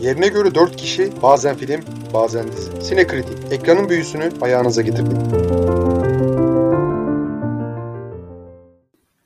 Yerine göre 4 kişi, bazen film, bazen dizi. Sinekritik, ekranın büyüsünü ayağınıza getirdik.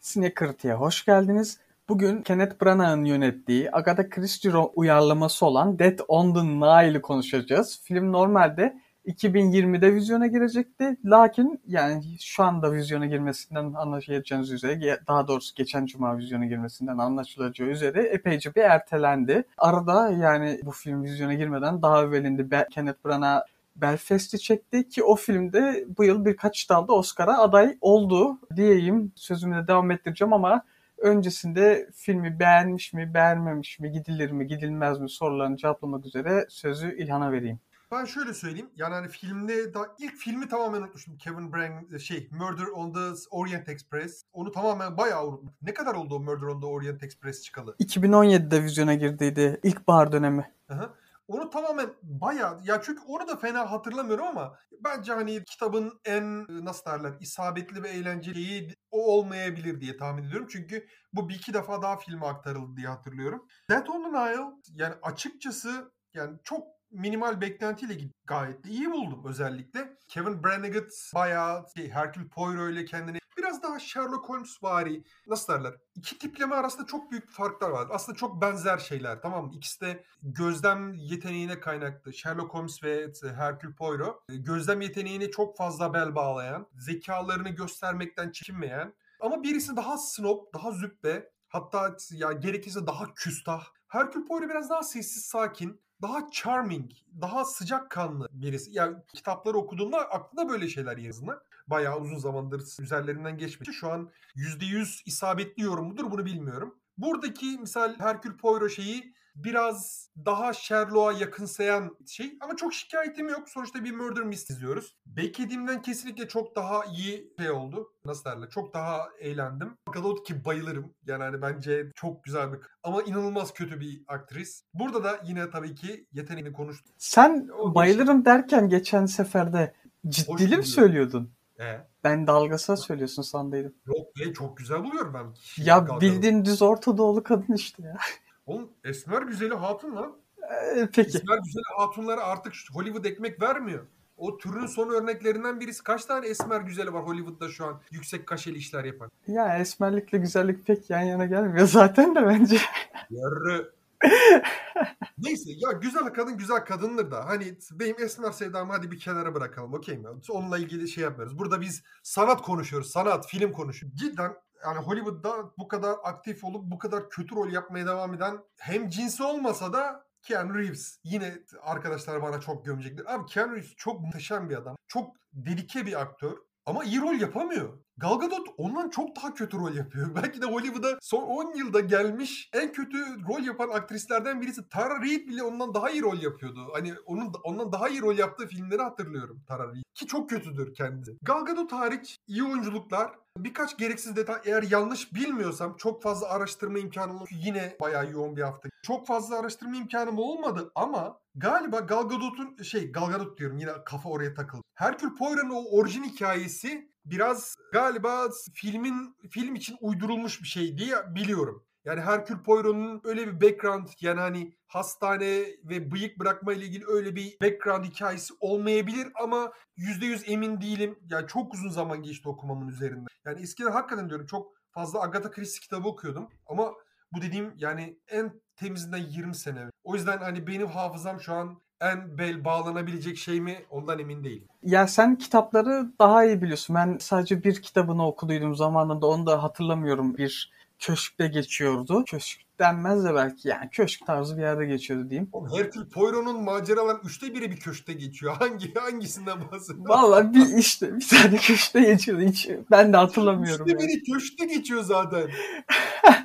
Sinekritik'e hoş geldiniz. Bugün Kenneth Branagh'ın yönettiği Agatha Christie uyarlaması olan Death on the Nile'ı konuşacağız. Film normalde 2020'de vizyona girecekti. Lakin yani şu anda vizyona girmesinden anlaşılacağınız üzere daha doğrusu geçen cuma vizyona girmesinden anlaşılacağı üzere epeyce bir ertelendi. Arada yani bu film vizyona girmeden daha evvelinde Kenneth Branagh Belfast'i çekti ki o filmde bu yıl birkaç dalda Oscar'a aday oldu diyeyim. Sözümü de devam ettireceğim ama öncesinde filmi beğenmiş mi, beğenmemiş mi, gidilir mi, gidilmez mi sorularını cevaplamak üzere sözü İlhan'a vereyim. Ben şöyle söyleyeyim. Yani hani filmde da ilk filmi tamamen unutmuştum. Kevin Brand şey Murder on the Orient Express. Onu tamamen bayağı unuttum. Ne kadar oldu o Murder on the Orient Express çıkalı? 2017'de vizyona girdiydi. İlkbahar dönemi. Aha. Onu tamamen bayağı ya çünkü onu da fena hatırlamıyorum ama bence hani kitabın en nasıl derler isabetli ve eğlenceli o olmayabilir diye tahmin ediyorum. Çünkü bu bir iki defa daha filme aktarıldı diye hatırlıyorum. Death on the Nile yani açıkçası yani çok minimal beklentiyle gayet de iyi buldum özellikle. Kevin Branagh bayağı şey, Hercule Poirot ile kendini biraz daha Sherlock Holmes vari nasıl derler? İki tipleme arasında çok büyük farklar var. Aslında çok benzer şeyler tamam mı? İkisi de gözlem yeteneğine kaynaklı. Sherlock Holmes ve Hercule Poirot gözlem yeteneğine çok fazla bel bağlayan, zekalarını göstermekten çekinmeyen ama birisi daha snob, daha züppe, hatta ya gerekirse daha küstah. Hercule Poirot biraz daha sessiz, sakin daha charming, daha sıcakkanlı birisi. Yani kitapları okuduğumda aklına böyle şeyler yazılır. Bayağı uzun zamandır üzerlerinden geçmiş. Şu an %100 isabetli yorum mudur bunu bilmiyorum. Buradaki misal Herkül Poirot şeyi biraz daha Sherlock'a yakınsayan şey ama çok şikayetim yok. Sonuçta bir murder mystery izliyoruz. Beklediğimden kesinlikle çok daha iyi şey oldu. Nasıl derler? Çok daha eğlendim. Galot ki bayılırım. Yani hani bence çok güzel bir ama inanılmaz kötü bir aktris. Burada da yine tabii ki yeteneğini konuştu. Sen o bayılırım şey. derken geçen seferde ciddili mi söylüyordun? Ee? Ben dalgasına söylüyorsun sandıydım. Yok be çok güzel buluyorum ben. Ya bildiğin düz Orta Doğulu kadın işte ya. Oğlum Esmer Güzeli Hatun lan. Ee, peki. Esmer Güzeli Hatunlara artık Hollywood ekmek vermiyor. O türün son örneklerinden birisi. Kaç tane esmer güzeli var Hollywood'da şu an yüksek kaşeli işler yapan? Ya esmerlikle güzellik pek yan yana gelmiyor zaten de bence. Yarı. Neyse ya güzel kadın güzel kadındır da hani benim esmer sevdamı hadi bir kenara bırakalım okey mi? Onunla ilgili şey yapmıyoruz. Burada biz sanat konuşuyoruz. Sanat, film konuşuyoruz. Cidden yani Hollywood'da bu kadar aktif olup bu kadar kötü rol yapmaya devam eden hem cinsi olmasa da Keanu Reeves. Yine arkadaşlar bana çok gömecekler. Abi Keanu Reeves çok muhteşem bir adam. Çok dedike bir aktör. Ama iyi rol yapamıyor. Gal Gadot ondan çok daha kötü rol yapıyor. Belki de Hollywood'a son 10 yılda gelmiş en kötü rol yapan aktrislerden birisi. Tara Reid bile ondan daha iyi rol yapıyordu. Hani onun ondan daha iyi rol yaptığı filmleri hatırlıyorum Tara Reid. Ki çok kötüdür kendisi. Gal Gadot hariç iyi oyunculuklar. Birkaç gereksiz detay eğer yanlış bilmiyorsam çok fazla araştırma imkanım yine bayağı yoğun bir hafta. Çok fazla araştırma imkanım olmadı ama galiba Gal Gadot'un şey Gal Gadot diyorum yine kafa oraya takıldı. Herkül Poirot'un o orijin hikayesi biraz galiba filmin film için uydurulmuş bir şey diye biliyorum. Yani Herkül Poirot'un öyle bir background yani hani hastane ve bıyık bırakma ile ilgili öyle bir background hikayesi olmayabilir ama %100 emin değilim. Yani çok uzun zaman geçti okumamın üzerinde. Yani eskiden hakikaten diyorum çok fazla Agatha Christie kitabı okuyordum ama bu dediğim yani en temizinden 20 sene. O yüzden hani benim hafızam şu an en bel bağlanabilecek şey mi ondan emin değilim. Ya sen kitapları daha iyi biliyorsun. Ben sadece bir kitabını okuduydum zamanında onu da hatırlamıyorum. Bir köşkte geçiyordu. Köşk denmez de belki yani köşk tarzı bir yerde geçiyordu diyeyim. Oğlum Herkül Poirot'un maceraların üçte biri bir köşkte geçiyor. Hangi hangisinden bahsediyorsun? Valla bir işte bir tane köşkte geçiyordu. Hiç ben de hatırlamıyorum. Üçte yani. biri köşkte geçiyor zaten.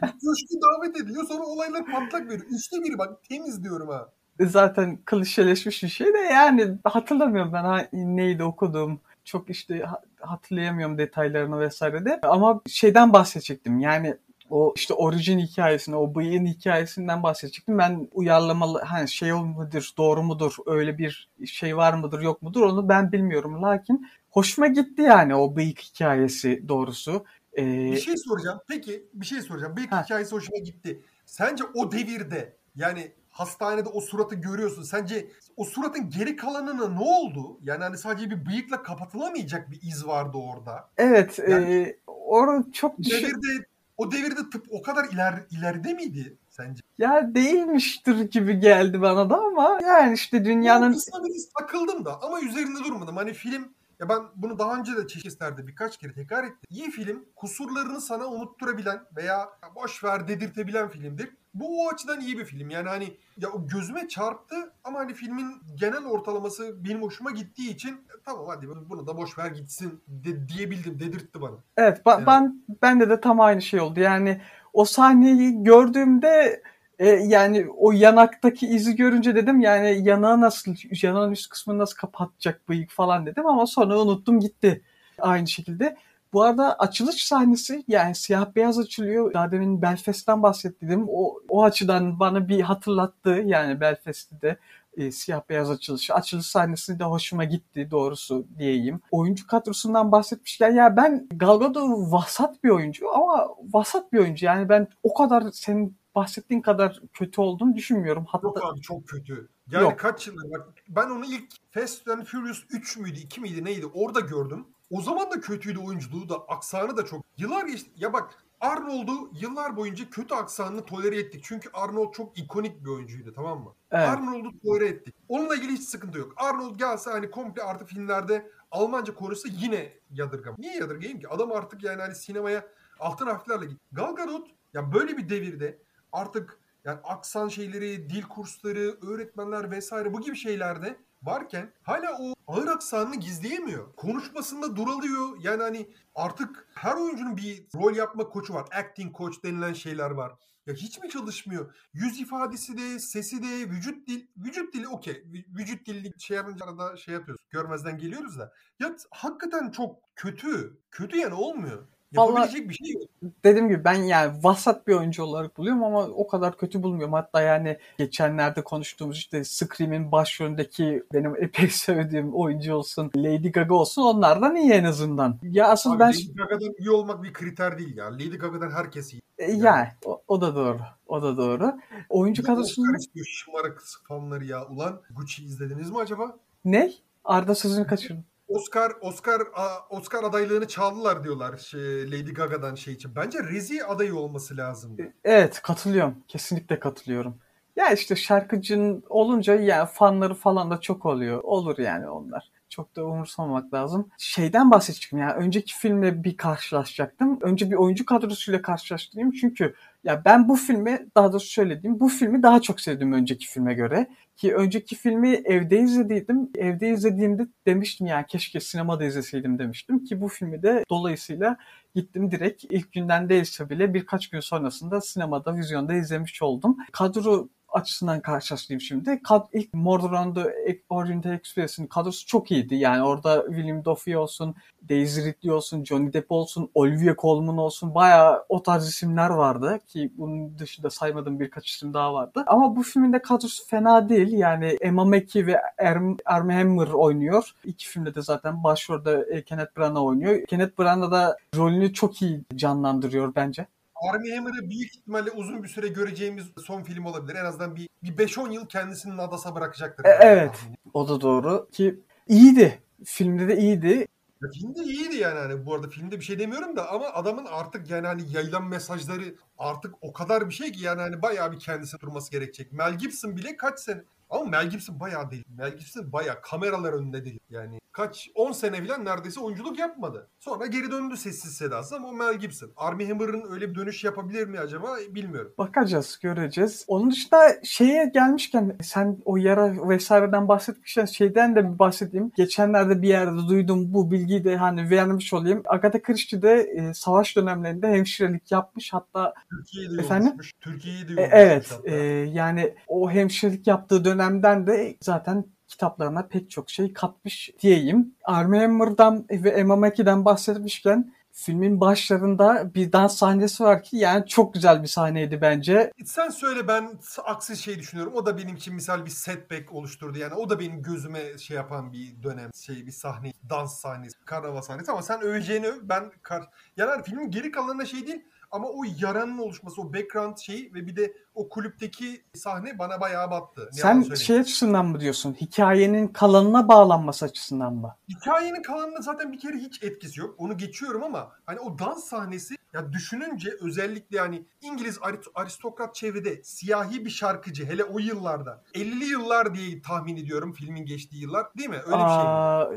Köşkü davet ediyor sonra olaylar patlak veriyor. Üçte biri bak temiz diyorum ha zaten klişeleşmiş bir şey de yani hatırlamıyorum ben ha, neydi okuduğum çok işte hatırlayamıyorum detaylarını vesaire de ama şeyden bahsedecektim yani o işte orijin hikayesini, o bıyığın hikayesinden bahsedecektim. Ben uyarlamalı, hani şey mudur, doğru mudur, öyle bir şey var mıdır, yok mudur onu ben bilmiyorum. Lakin hoşuma gitti yani o bıyık hikayesi doğrusu. Ee, bir şey soracağım. Peki bir şey soracağım. Bıyık ha. hikayesi hoşuma gitti. Sence o devirde yani hastanede o suratı görüyorsun. Sence o suratın geri kalanına ne oldu? Yani hani sadece bir bıyıkla kapatılamayacak bir iz vardı orada. Evet. Yani- e, orada çok O düşün- devirde o devirde tıp o kadar iler, ileride miydi sence? Ya değilmiştir gibi geldi bana da ama yani işte dünyanın bir takıldım da ama üzerinde durmadım. Hani film ya ben bunu daha önce de çeşitlerde birkaç kere tekrar ettim. İyi film kusurlarını sana unutturabilen veya boş ver dedirtebilen filmdir. Bu o açıdan iyi bir film. Yani hani ya gözüme çarptı ama hani filmin genel ortalaması benim hoşuma gittiği için e, tamam hadi bunu da boş ver gitsin de, diyebildim dedirtti bana. Evet, ba- Evet. ben bende de tam aynı şey oldu. Yani o sahneyi gördüğümde e, yani o yanaktaki izi görünce dedim yani yanağı nasıl yanağın üst kısmını nasıl kapatacak bıyık falan dedim ama sonra unuttum gitti. Aynı şekilde. Bu arada açılış sahnesi yani siyah beyaz açılıyor. Daha demin Belfast'tan bahsettim. O, o açıdan bana bir hatırlattı. Yani Belfast'te de e, siyah beyaz açılışı. Açılış sahnesi de hoşuma gitti doğrusu diyeyim. Oyuncu kadrosundan bahsetmişken ya ben Gal Gadot vasat bir oyuncu ama vasat bir oyuncu. Yani ben o kadar senin bahsettiğin kadar kötü olduğunu düşünmüyorum. Hatta Yok abi çok kötü. Yani Yok. kaç yıldır bak ben onu ilk Fast and Furious 3 müydü 2 miydi neydi orada gördüm. O zaman da kötüydü oyunculuğu da aksanı da çok. Yıllar geçti. Ya bak Arnold'u yıllar boyunca kötü aksanını tolere ettik. Çünkü Arnold çok ikonik bir oyuncuydu tamam mı? evet. Arnold'u tolere ettik. Onunla ilgili hiç sıkıntı yok. Arnold gelse hani komple artık filmlerde Almanca konuşsa yine yadırgam. Niye yadırgayım ki? Adam artık yani hani sinemaya altın harflerle git. Gal Gadot ya böyle bir devirde artık yani aksan şeyleri, dil kursları, öğretmenler vesaire bu gibi şeylerde varken hala o ağır aksanını gizleyemiyor. Konuşmasında duralıyor. Yani hani artık her oyuncunun bir rol yapma koçu var. Acting coach denilen şeyler var. Ya hiç mi çalışmıyor? Yüz ifadesi de, sesi de, vücut dil, vücut dili okey. Vü- Vücut dili şey arada şey yapıyoruz. Görmezden geliyoruz da. Ya hakikaten çok kötü. Kötü yani olmuyor. Vallahi- Yapabilecek bir şey yok. dediğim gibi ben yani vasat bir oyuncu olarak buluyorum ama o kadar kötü bulmuyorum. Hatta yani geçenlerde konuştuğumuz işte Scream'in başrolündeki benim epey sevdiğim oyuncu olsun, Lady Gaga olsun onlardan iyi en azından. Ya asıl Abi ben Lady Gaga'dan iyi olmak bir kriter değil ya. Lady Gaga'dan herkes iyi. E, yani o, o da doğru. O da doğru. Oyuncu kadrosunda şımarık fanları ya. Ulan Gucci izlediniz mi acaba? ne? Arda sözünü kaçırdım. Oscar Oscar Oscar adaylığını çaldılar diyorlar şey, Lady Gaga'dan şey için. Bence Rezi adayı olması lazım. Evet katılıyorum. Kesinlikle katılıyorum. Ya işte şarkıcının olunca yani fanları falan da çok oluyor. Olur yani onlar. Çok da umursamamak lazım. Şeyden bahsedeceğim ya önceki filmle bir karşılaşacaktım. Önce bir oyuncu kadrosuyla karşılaştırayım çünkü ya ben bu filmi daha doğrusu şöyle diyeyim bu filmi daha çok sevdim önceki filme göre. Ki önceki filmi evde izlediydim. Evde izlediğimde demiştim yani keşke sinemada izleseydim demiştim ki bu filmi de dolayısıyla gittim direkt ilk günden değilse bile birkaç gün sonrasında sinemada, vizyonda izlemiş oldum. Kadro açısından karşılaştırayım şimdi. Kad ilk the Orient Express'in kadrosu çok iyiydi. Yani orada William Dafoe olsun, Daisy Ridley olsun, Johnny Depp olsun, Olivia Colman olsun bayağı o tarz isimler vardı ki bunun dışında saymadığım birkaç isim daha vardı. Ama bu filmin de kadrosu fena değil. Yani Emma Mackey ve Erm, Armie Hammer oynuyor. İki filmde de zaten başrolde e, Kenneth Branagh oynuyor. Kenneth Branagh da rolünü çok iyi canlandırıyor bence. Armie Hammer'ı büyük ihtimalle uzun bir süre göreceğimiz son film olabilir. En azından bir, bir 5-10 yıl kendisini Nadas'a bırakacaktır. E, evet. tahminim. O da doğru ki iyiydi. Filmde de iyiydi. Ya filmde iyiydi yani hani bu arada filmde bir şey demiyorum da ama adamın artık yani hani yayılan mesajları artık o kadar bir şey ki yani hani bayağı bir kendisine durması gerekecek. Mel Gibson bile kaç sene ama Mel Gibson bayağı değil. Mel Gibson bayağı kameralar önünde değil. Yani kaç 10 sene falan neredeyse oyunculuk yapmadı. Sonra geri döndü sessiz sedasız ama o Mel Gibson. Armie Hammer'ın öyle bir dönüş yapabilir mi acaba bilmiyorum. Bakacağız, göreceğiz. Onun dışında şeye gelmişken sen o yara vesaireden bahsetmişken şeyden de bir bahsedeyim. Geçenlerde bir yerde duydum bu bilgiyi de hani vermiş olayım. Agatha Christie de e, savaş dönemlerinde hemşirelik yapmış. Hatta Türkiye'de Efendim? yolmuşmuş. Türkiye'de E, evet, e, yani o hemşirelik yaptığı dönemden de zaten kitaplarına pek çok şey katmış diyeyim. Armie Hammer'dan ve Emma Mackey'den bahsetmişken filmin başlarında bir dans sahnesi var ki yani çok güzel bir sahneydi bence. Sen söyle ben aksi şey düşünüyorum. O da benim için misal bir setback oluşturdu. Yani o da benim gözüme şey yapan bir dönem şey bir sahne dans sahnesi, karnaval sahnesi ama sen öveceğini öv ben kar hani filmin geri kalanına şey değil ama o yaranın oluşması, o background şeyi ve bir de o kulüpteki sahne bana bayağı battı. Ne Sen şey açısından mı diyorsun? Hikayenin kalanına bağlanması açısından mı? Hikayenin kalanında zaten bir kere hiç etkisi yok. Onu geçiyorum ama hani o dans sahnesi ya düşününce özellikle yani İngiliz aristokrat çevrede siyahi bir şarkıcı hele o yıllarda 50'li yıllar diye tahmin ediyorum filmin geçtiği yıllar değil mi? Öyle bir şey mi? Aa,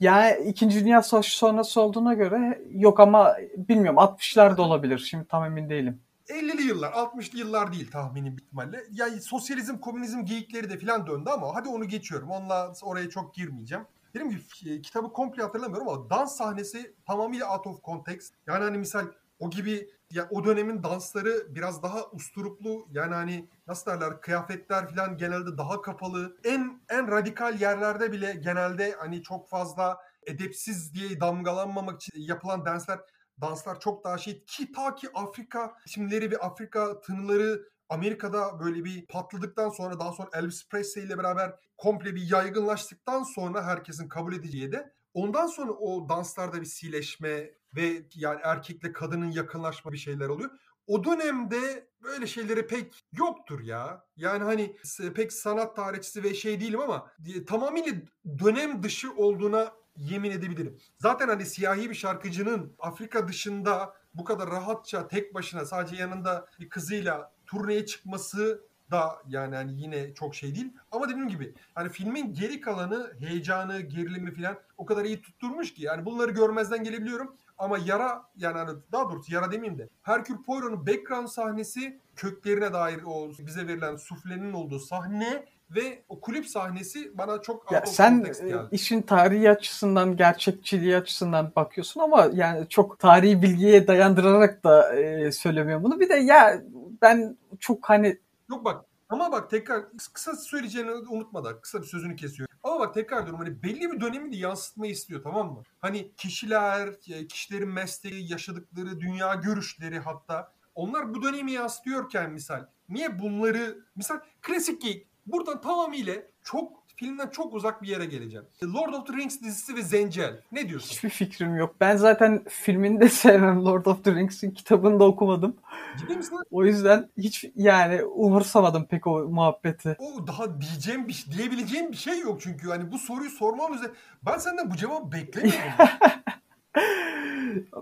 yani İkinci Dünya Savaşı sonrası olduğuna göre yok ama bilmiyorum 60'lar da olabilir. Şimdi tam emin değilim. 50'li yıllar, 60'lı yıllar değil tahminim ihtimalle. Yani sosyalizm, komünizm geyikleri de filan döndü ama hadi onu geçiyorum. Onunla oraya çok girmeyeceğim. Dediğim gibi e, kitabı komple hatırlamıyorum ama dans sahnesi tamamıyla out of context. Yani hani misal o gibi ya o dönemin dansları biraz daha usturuplu yani hani nasıl derler kıyafetler falan genelde daha kapalı. En en radikal yerlerde bile genelde hani çok fazla edepsiz diye damgalanmamak için yapılan danslar danslar çok daha şey ki ta ki Afrika isimleri ve Afrika tınıları Amerika'da böyle bir patladıktan sonra daha sonra Elvis Presley ile beraber komple bir yaygınlaştıktan sonra herkesin kabul edeceği de ondan sonra o danslarda bir sileşme ve yani erkekle kadının yakınlaşma bir şeyler oluyor. O dönemde böyle şeyleri pek yoktur ya. Yani hani pek sanat tarihçisi ve şey değilim ama e, tamamıyla dönem dışı olduğuna yemin edebilirim. Zaten hani siyahi bir şarkıcının Afrika dışında bu kadar rahatça tek başına sadece yanında bir kızıyla turneye çıkması da yani hani yine çok şey değil. Ama dediğim gibi hani filmin geri kalanı heyecanı, gerilimi falan o kadar iyi tutturmuş ki yani bunları görmezden gelebiliyorum. Ama yara yani hani daha doğrusu yara demeyeyim de Hercule Poirot'un background sahnesi köklerine dair o bize verilen suflenin olduğu sahne ve o kulüp sahnesi bana çok Ya sen e, geldi. işin tarihi açısından, gerçekçiliği açısından bakıyorsun ama yani çok tarihi bilgiye dayandırarak da e, söylemiyorum bunu. Bir de ya ben çok hani Yok bak ama bak tekrar kısa söyleyeceğini unutma da kısa bir sözünü kesiyor. Ama bak tekrar diyorum hani belli bir dönemi de yansıtmayı istiyor tamam mı? Hani kişiler, e, kişilerin mesleği, yaşadıkları dünya görüşleri hatta onlar bu dönemi yansıtıyorken misal niye bunları misal klasik buradan tamamıyla çok filmden çok uzak bir yere geleceğim. Lord of the Rings dizisi ve Zencel. Ne diyorsun? hiçbir fikrim yok. Ben zaten filmini de sevmem. Lord of the Rings'in kitabını da okumadım. Ciddi misin? O yüzden hiç yani umursamadım pek o muhabbeti. O daha diyeceğim bir diyebileceğim bir şey yok çünkü hani bu soruyu sormam üzere ben senden bu cevabı beklemiyordum.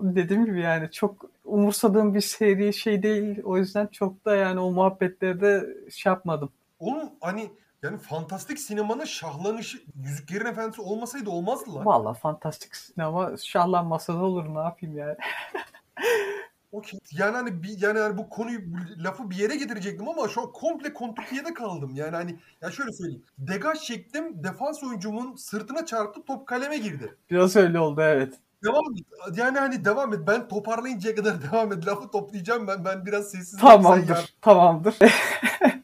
Dediğim gibi yani çok umursadığım bir seri şey değil. O yüzden çok da yani o muhabbetlerde şey yapmadım. Oğlum hani yani fantastik sinemanın şahlanışı Yüzüklerin Efendisi olmasaydı olmazdı lan. Valla fantastik sinema şahlanmasa da olur ne yapayım yani. Okey. Yani hani bir, yani hani bu konuyu lafı bir yere getirecektim ama şu an komple kontrpiyede kaldım. Yani hani ya şöyle söyleyeyim. Degaj çektim. Defans oyuncumun sırtına çarptı. Top kaleme girdi. Biraz öyle oldu evet. Devam et. Yani hani devam et. Ben toparlayıncaya kadar devam et. Lafı toplayacağım ben. Ben biraz sessiz. Tamamdır. Tamamdır.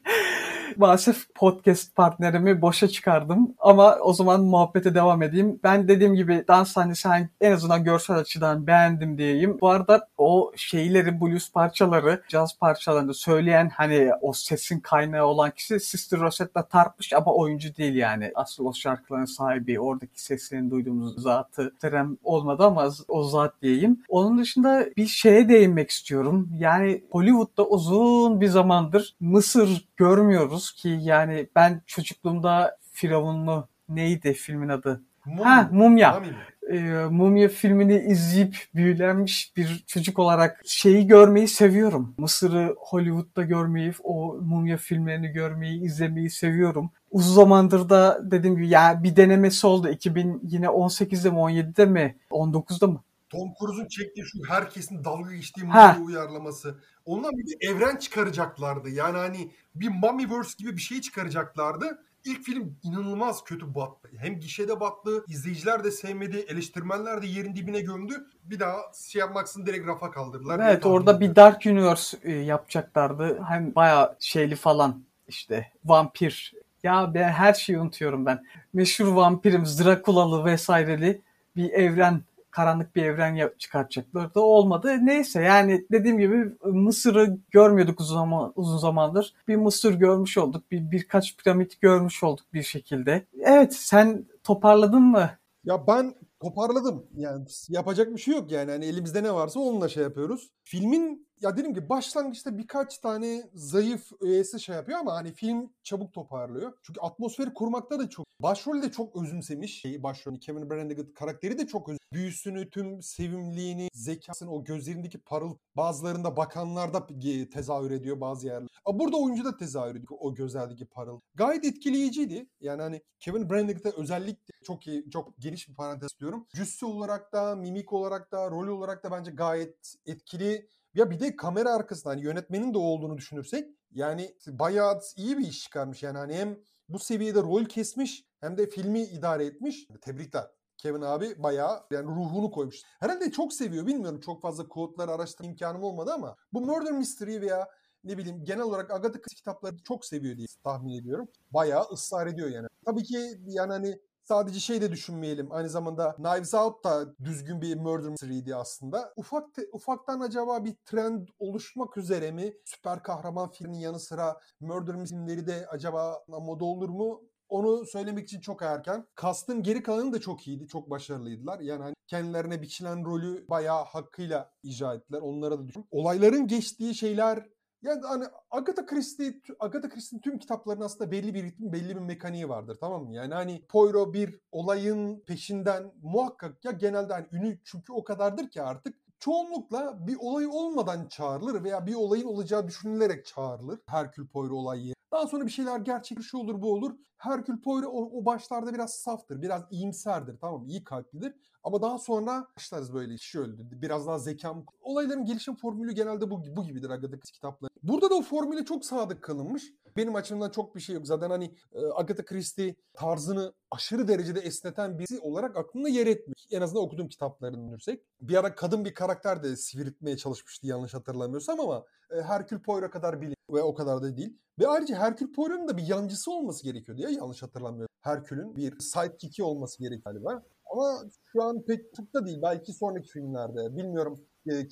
Maalesef podcast partnerimi boşa çıkardım. Ama o zaman muhabbete devam edeyim. Ben dediğim gibi dans sahnesi en azından görsel açıdan beğendim diyeyim. Bu arada o şeyleri, blues parçaları, caz parçalarını söyleyen hani o sesin kaynağı olan kişi Sister Rosetta Tarp'mış ama oyuncu değil yani. Asıl o şarkıların sahibi, oradaki seslerini duyduğumuz zatı Terem olmadı ama o zat diyeyim. Onun dışında bir şeye değinmek istiyorum. Yani Hollywood'da uzun bir zamandır Mısır görmüyoruz ki yani ben çocukluğumda Firavunlu neydi filmin adı? Mumya. Ha Mumya. Tamam mı? Ee, Mumya filmini izleyip büyülenmiş bir çocuk olarak şeyi görmeyi seviyorum. Mısır'ı Hollywood'da görmeyi, o Mumya filmlerini görmeyi, izlemeyi seviyorum. Uzun zamandır da dediğim gibi ya bir denemesi oldu. 2000 yine 18'de mi 17'de mi 19'da mı? Tom Cruise'un çektiği şu herkesin dalga geçtiği Ha. Uyarlaması. Ondan bir de evren çıkaracaklardı. Yani hani bir Mummyverse gibi bir şey çıkaracaklardı. İlk film inanılmaz kötü battı. Hem gişede battı, izleyiciler de sevmedi, eleştirmenler de yerin dibine gömdü. Bir daha şey yapmaksın direkt rafa kaldırdılar. Evet orada bir. Dark Universe e, yapacaklardı. Hem bayağı şeyli falan işte vampir. Ya ben her şeyi unutuyorum ben. Meşhur vampirimiz Drakula'lı vesaireli bir evren karanlık bir evren çıkartacaklardı. O olmadı. Neyse yani dediğim gibi Mısır'ı görmüyorduk uzun zaman uzun zamandır. Bir Mısır görmüş olduk. Bir birkaç piramit görmüş olduk bir şekilde. Evet sen toparladın mı? Ya ben toparladım. Yani yapacak bir şey yok yani. Hani elimizde ne varsa onunla şey yapıyoruz. Filmin ya dedim ki başlangıçta birkaç tane zayıf öğesi şey yapıyor ama hani film çabuk toparlıyor. Çünkü atmosferi kurmakta da çok. Başrolü de çok özümsemiş. Başrolü Kevin Branagh karakteri de çok özümsemiş. Büyüsünü, tüm sevimliğini, zekasını, o gözlerindeki parıl bazılarında bakanlarda tezahür ediyor bazı yerler. Burada oyuncu da tezahür ediyor o gözlerdeki parıl. Gayet etkileyiciydi. Yani hani Kevin Branagh'da özellikle çok iyi, çok geniş bir parantez istiyorum. Cüsse olarak da, mimik olarak da, rol olarak da bence gayet etkili. Ya bir de kamera arkasında hani yönetmenin de olduğunu düşünürsek yani bayağı iyi bir iş çıkarmış. Yani hani hem bu seviyede rol kesmiş hem de filmi idare etmiş. Tebrikler. Kevin abi bayağı yani ruhunu koymuş. Herhalde çok seviyor bilmiyorum çok fazla kodları araştırma imkanım olmadı ama bu Murder Mystery veya ne bileyim genel olarak Agatha Christie kitapları çok seviyor diye tahmin ediyorum. Bayağı ısrar ediyor yani. Tabii ki yani hani sadece şey de düşünmeyelim. Aynı zamanda Knives Out da düzgün bir murder mystery'di aslında. Ufak ufaktan acaba bir trend oluşmak üzere mi? Süper kahraman filminin yanı sıra murder filmleri de acaba moda olur mu? Onu söylemek için çok erken. Kastın geri kalanı da çok iyiydi. Çok başarılıydılar. Yani hani kendilerine biçilen rolü bayağı hakkıyla icra ettiler. Onlara da düşün. Olayların geçtiği şeyler yani hani Agatha Christie, Agatha Christie'nin tüm kitaplarının aslında belli bir ritmi, belli bir mekaniği vardır tamam mı? Yani hani Poirot bir olayın peşinden muhakkak ya genelde hani ünü çünkü o kadardır ki artık çoğunlukla bir olay olmadan çağrılır veya bir olayın olacağı düşünülerek çağrılır. Herkül Poirot olayı. Daha sonra bir şeyler gerçekleşi olur bu olur. Herkül Poirot o, o başlarda biraz saftır, biraz iyimserdir tamam? İyi kalplidir. Ama daha sonra başlarız böyle kişi öldü. Biraz daha zekam. Olayların gelişim formülü genelde bu, bu gibidir Agatha Christie kitapları. Burada da o formüle çok sadık kalınmış. Benim açımdan çok bir şey yok. Zaten hani e, Agatha Christie tarzını aşırı derecede esneten birisi olarak aklımda yer etmiş. En azından okuduğum kitaplarını düşünürsek. Bir ara kadın bir karakter de siviritmeye çalışmıştı yanlış hatırlamıyorsam ama e, Herkül Poirot kadar bilim ve o kadar da değil. Ve ayrıca Herkül Poirot'un da bir yancısı olması gerekiyordu ya yanlış hatırlamıyorum. Herkül'ün bir sidekick'i olması gerekiyor galiba. Ama şu an pek da değil. Belki sonraki filmlerde. Bilmiyorum.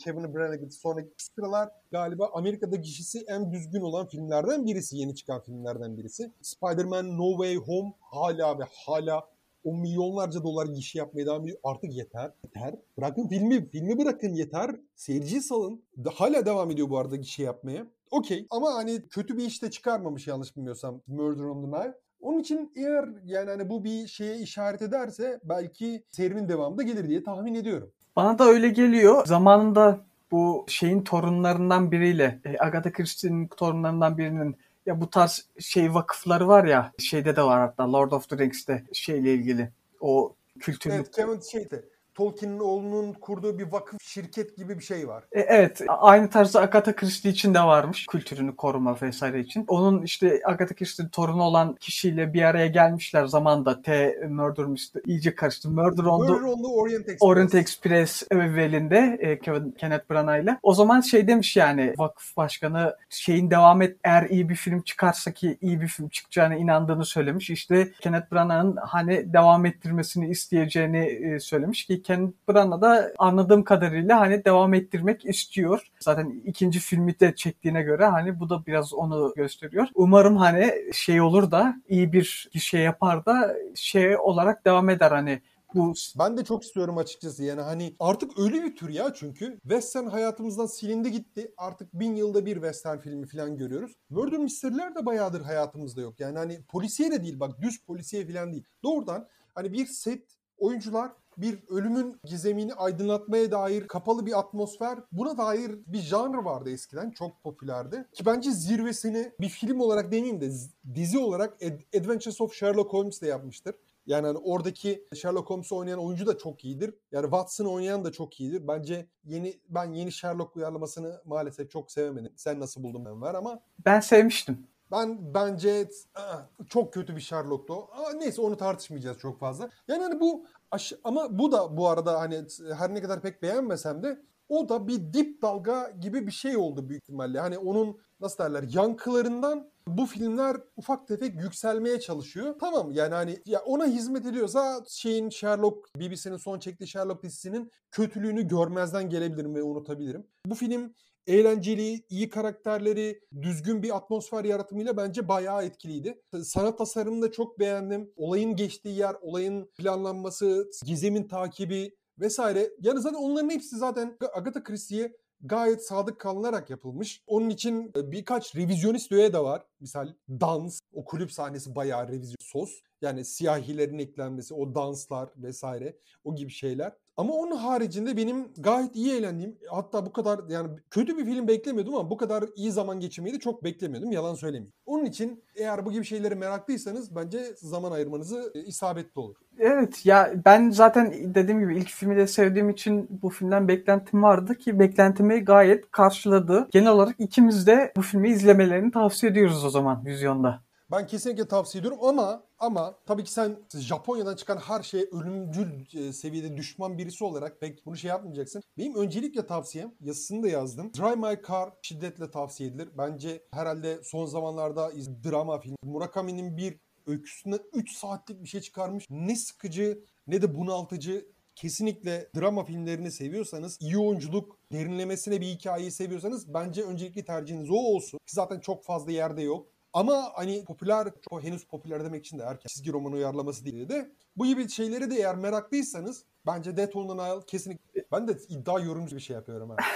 Kevin Branagh sonraki sıralar galiba Amerika'da gişisi en düzgün olan filmlerden birisi. Yeni çıkan filmlerden birisi. Spider-Man No Way Home hala ve hala o milyonlarca dolar gişi yapmaya devam ediyor. Artık yeter. Yeter. Bırakın filmi. Filmi bırakın yeter. Seyirciyi salın. Hala devam ediyor bu arada gişi yapmaya. Okey. Ama hani kötü bir işte çıkarmamış yanlış bilmiyorsam Murder on the Nile. Onun için eğer yani hani bu bir şeye işaret ederse belki serinin devamı da gelir diye tahmin ediyorum. Bana da öyle geliyor. Zamanında bu şeyin torunlarından biriyle, e, Agatha Christie'nin torunlarından birinin ya bu tarz şey vakıfları var ya şeyde de var hatta Lord of the Rings'te şeyle ilgili o kültürlü. Evet Kevin şeyde Tolkien'in oğlunun kurduğu bir vakıf şirket gibi bir şey var. E, evet. Aynı tarzda Agatha Christie için de varmış. Kültürünü koruma vesaire için. Onun işte Agatha Christie'nin torunu olan kişiyle bir araya gelmişler zamanda. T Murder Mystery iyice karıştı. Murder on the, Murder on the Orient Express. Orient Express evvelinde e, Kenneth Branagh ile. O zaman şey demiş yani vakıf başkanı şeyin devam et eğer iyi bir film çıkarsa ki iyi bir film çıkacağına inandığını söylemiş. İşte Kenneth Branagh'ın hani devam ettirmesini isteyeceğini e, söylemiş ki Ken Branagh da anladığım kadarıyla hani devam ettirmek istiyor. Zaten ikinci filmi de çektiğine göre hani bu da biraz onu gösteriyor. Umarım hani şey olur da iyi bir şey yapar da şey olarak devam eder hani bu ben de çok istiyorum açıkçası yani hani artık öyle bir tür ya çünkü western hayatımızdan silindi gitti artık bin yılda bir western filmi falan görüyoruz. Murder Mystery'ler de bayağıdır hayatımızda yok yani hani polisiye de değil bak düz polisiye falan değil. Doğrudan hani bir set oyuncular bir ölümün gizemini aydınlatmaya dair kapalı bir atmosfer. Buna dair bir janr vardı eskiden. Çok popülerdi. Ki bence zirvesini bir film olarak demeyeyim de dizi olarak Adventures of Sherlock Holmes de yapmıştır. Yani hani oradaki Sherlock Holmes'u oynayan oyuncu da çok iyidir. Yani Watson'ı oynayan da çok iyidir. Bence yeni ben yeni Sherlock uyarlamasını maalesef çok sevemedim. Sen nasıl buldun ben var ama ben sevmiştim. Ben bence çok kötü bir Sherlock'tu. Ama neyse onu tartışmayacağız çok fazla. Yani hani bu ama bu da bu arada hani her ne kadar pek beğenmesem de o da bir dip dalga gibi bir şey oldu büyük ihtimalle. Hani onun nasıl derler yankılarından bu filmler ufak tefek yükselmeye çalışıyor. Tamam yani hani ya ona hizmet ediyorsa şeyin Sherlock BBC'nin son çektiği Sherlock dizisinin kötülüğünü görmezden gelebilirim ve unutabilirim. Bu film eğlenceli, iyi karakterleri, düzgün bir atmosfer yaratımıyla bence bayağı etkiliydi. Sanat tasarımını da çok beğendim. Olayın geçtiği yer, olayın planlanması, gizemin takibi vesaire. Yani zaten onların hepsi zaten Agatha Christie'ye gayet sadık kalınarak yapılmış. Onun için e, birkaç revizyonist öğe de var. Misal dans, o kulüp sahnesi bayağı revizyon sos. Yani siyahilerin eklenmesi, o danslar vesaire o gibi şeyler. Ama onun haricinde benim gayet iyi eğlendiğim hatta bu kadar yani kötü bir film beklemiyordum ama bu kadar iyi zaman geçirmeyi de çok beklemiyordum yalan söylemeyeyim. Onun için eğer bu gibi şeylere meraklıysanız bence zaman ayırmanızı e, isabetli olur. Evet ya ben zaten dediğim gibi ilk filmi de sevdiğim için bu filmden beklentim vardı ki beklentimi gayet karşıladı. Genel olarak ikimiz de bu filmi izlemelerini tavsiye ediyoruz o zaman vizyonda. Ben kesinlikle tavsiye ediyorum ama ama tabii ki sen Japonya'dan çıkan her şeye ölümcül e, seviyede düşman birisi olarak pek bunu şey yapmayacaksın. Benim öncelikle tavsiyem yazısını da yazdım. Drive My Car şiddetle tavsiye edilir. Bence herhalde son zamanlarda drama film. Murakami'nin bir öyküsünden 3 saatlik bir şey çıkarmış. Ne sıkıcı ne de bunaltıcı kesinlikle drama filmlerini seviyorsanız, iyi oyunculuk, derinlemesine bir hikayeyi seviyorsanız bence öncelikli tercihiniz o olsun. Ki zaten çok fazla yerde yok. Ama hani popüler, çok henüz popüler demek için de erken çizgi roman uyarlaması değil de bu gibi şeyleri de eğer meraklıysanız bence Death on Nile kesinlikle ben de iddia yorumcu bir şey yapıyorum ha.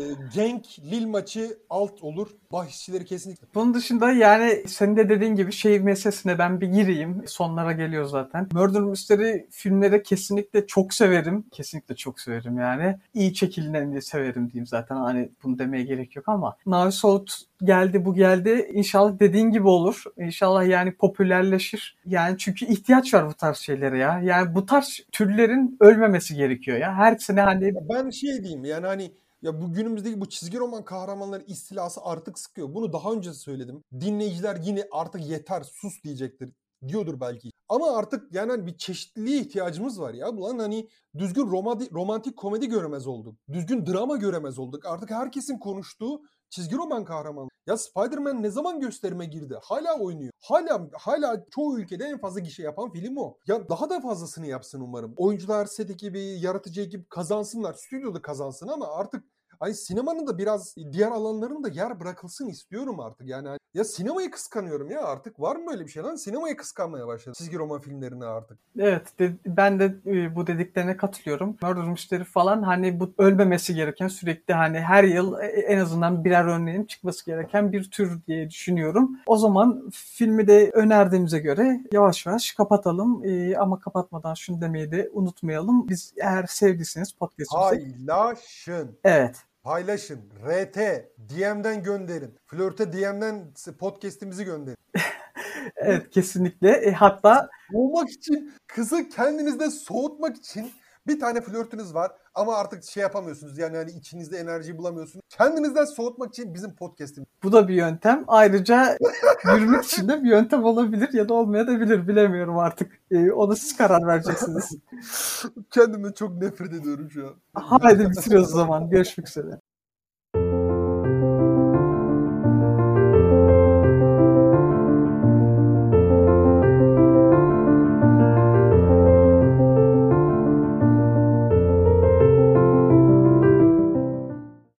Ee, Genk Lil maçı alt olur. Bahisçileri kesinlikle. Bunun dışında yani senin de dediğin gibi şey meselesine ben bir gireyim. Sonlara geliyor zaten. Murder Mystery filmleri kesinlikle çok severim. Kesinlikle çok severim yani. İyi çekileni severim diyeyim zaten. Hani bunu demeye gerek yok ama. Navi Soğut geldi bu geldi. İnşallah dediğin gibi olur. İnşallah yani popülerleşir. Yani çünkü ihtiyaç var bu tarz şeylere ya. Yani bu tarz türlerin ölmemesi gerekiyor ya. Her sene hani Ben şey diyeyim yani hani ya bu günümüzdeki bu çizgi roman kahramanları istilası artık sıkıyor. Bunu daha önce söyledim. Dinleyiciler yine artık yeter sus diyecektir diyordur belki. Ama artık yani hani bir çeşitliliğe ihtiyacımız var ya. Ulan hani düzgün romantik, romantik komedi göremez olduk. Düzgün drama göremez olduk. Artık herkesin konuştuğu çizgi roman kahramanı. Ya Spider-Man ne zaman gösterime girdi? Hala oynuyor. Hala hala çoğu ülkede en fazla gişe yapan film o. Ya daha da fazlasını yapsın umarım. Oyuncular, set ekibi, yaratıcı ekip kazansınlar. Stüdyoda kazansın ama artık Hani sinemanın da biraz diğer alanların da yer bırakılsın istiyorum artık. Yani hani- ya sinemayı kıskanıyorum ya artık. Var mı böyle bir şey lan? Sinemayı kıskanmaya başladım. Çizgi roman filmlerini artık. Evet, de- ben de e, bu dediklerine katılıyorum. Murder Mystery falan hani bu ölmemesi gereken sürekli hani her yıl e, en azından birer örneğin çıkması gereken bir tür diye düşünüyorum. O zaman filmi de önerdiğimize göre yavaş yavaş kapatalım. E, ama kapatmadan şunu demeyi de unutmayalım. Biz eğer sevdiyseniz podcast'imizi... Paylaşın. Evet. Paylaşın. RT. DM'den gönderin. Flörte DM'den podcast'imizi gönderin. Evet kesinlikle. E, hatta Soğumak için, kızı kendinizde soğutmak için bir tane flörtünüz var ama artık şey yapamıyorsunuz. Yani hani içinizde enerjiyi bulamıyorsunuz. Kendinizden soğutmak için bizim podcast'imiz. bu da bir yöntem. Ayrıca yürümek için de bir yöntem olabilir ya da olmayabilir. Bilemiyorum artık. E, onu siz karar vereceksiniz. Kendimden çok nefret ediyorum şu an. Haydi bitiriyoruz o zaman. Görüşmek üzere.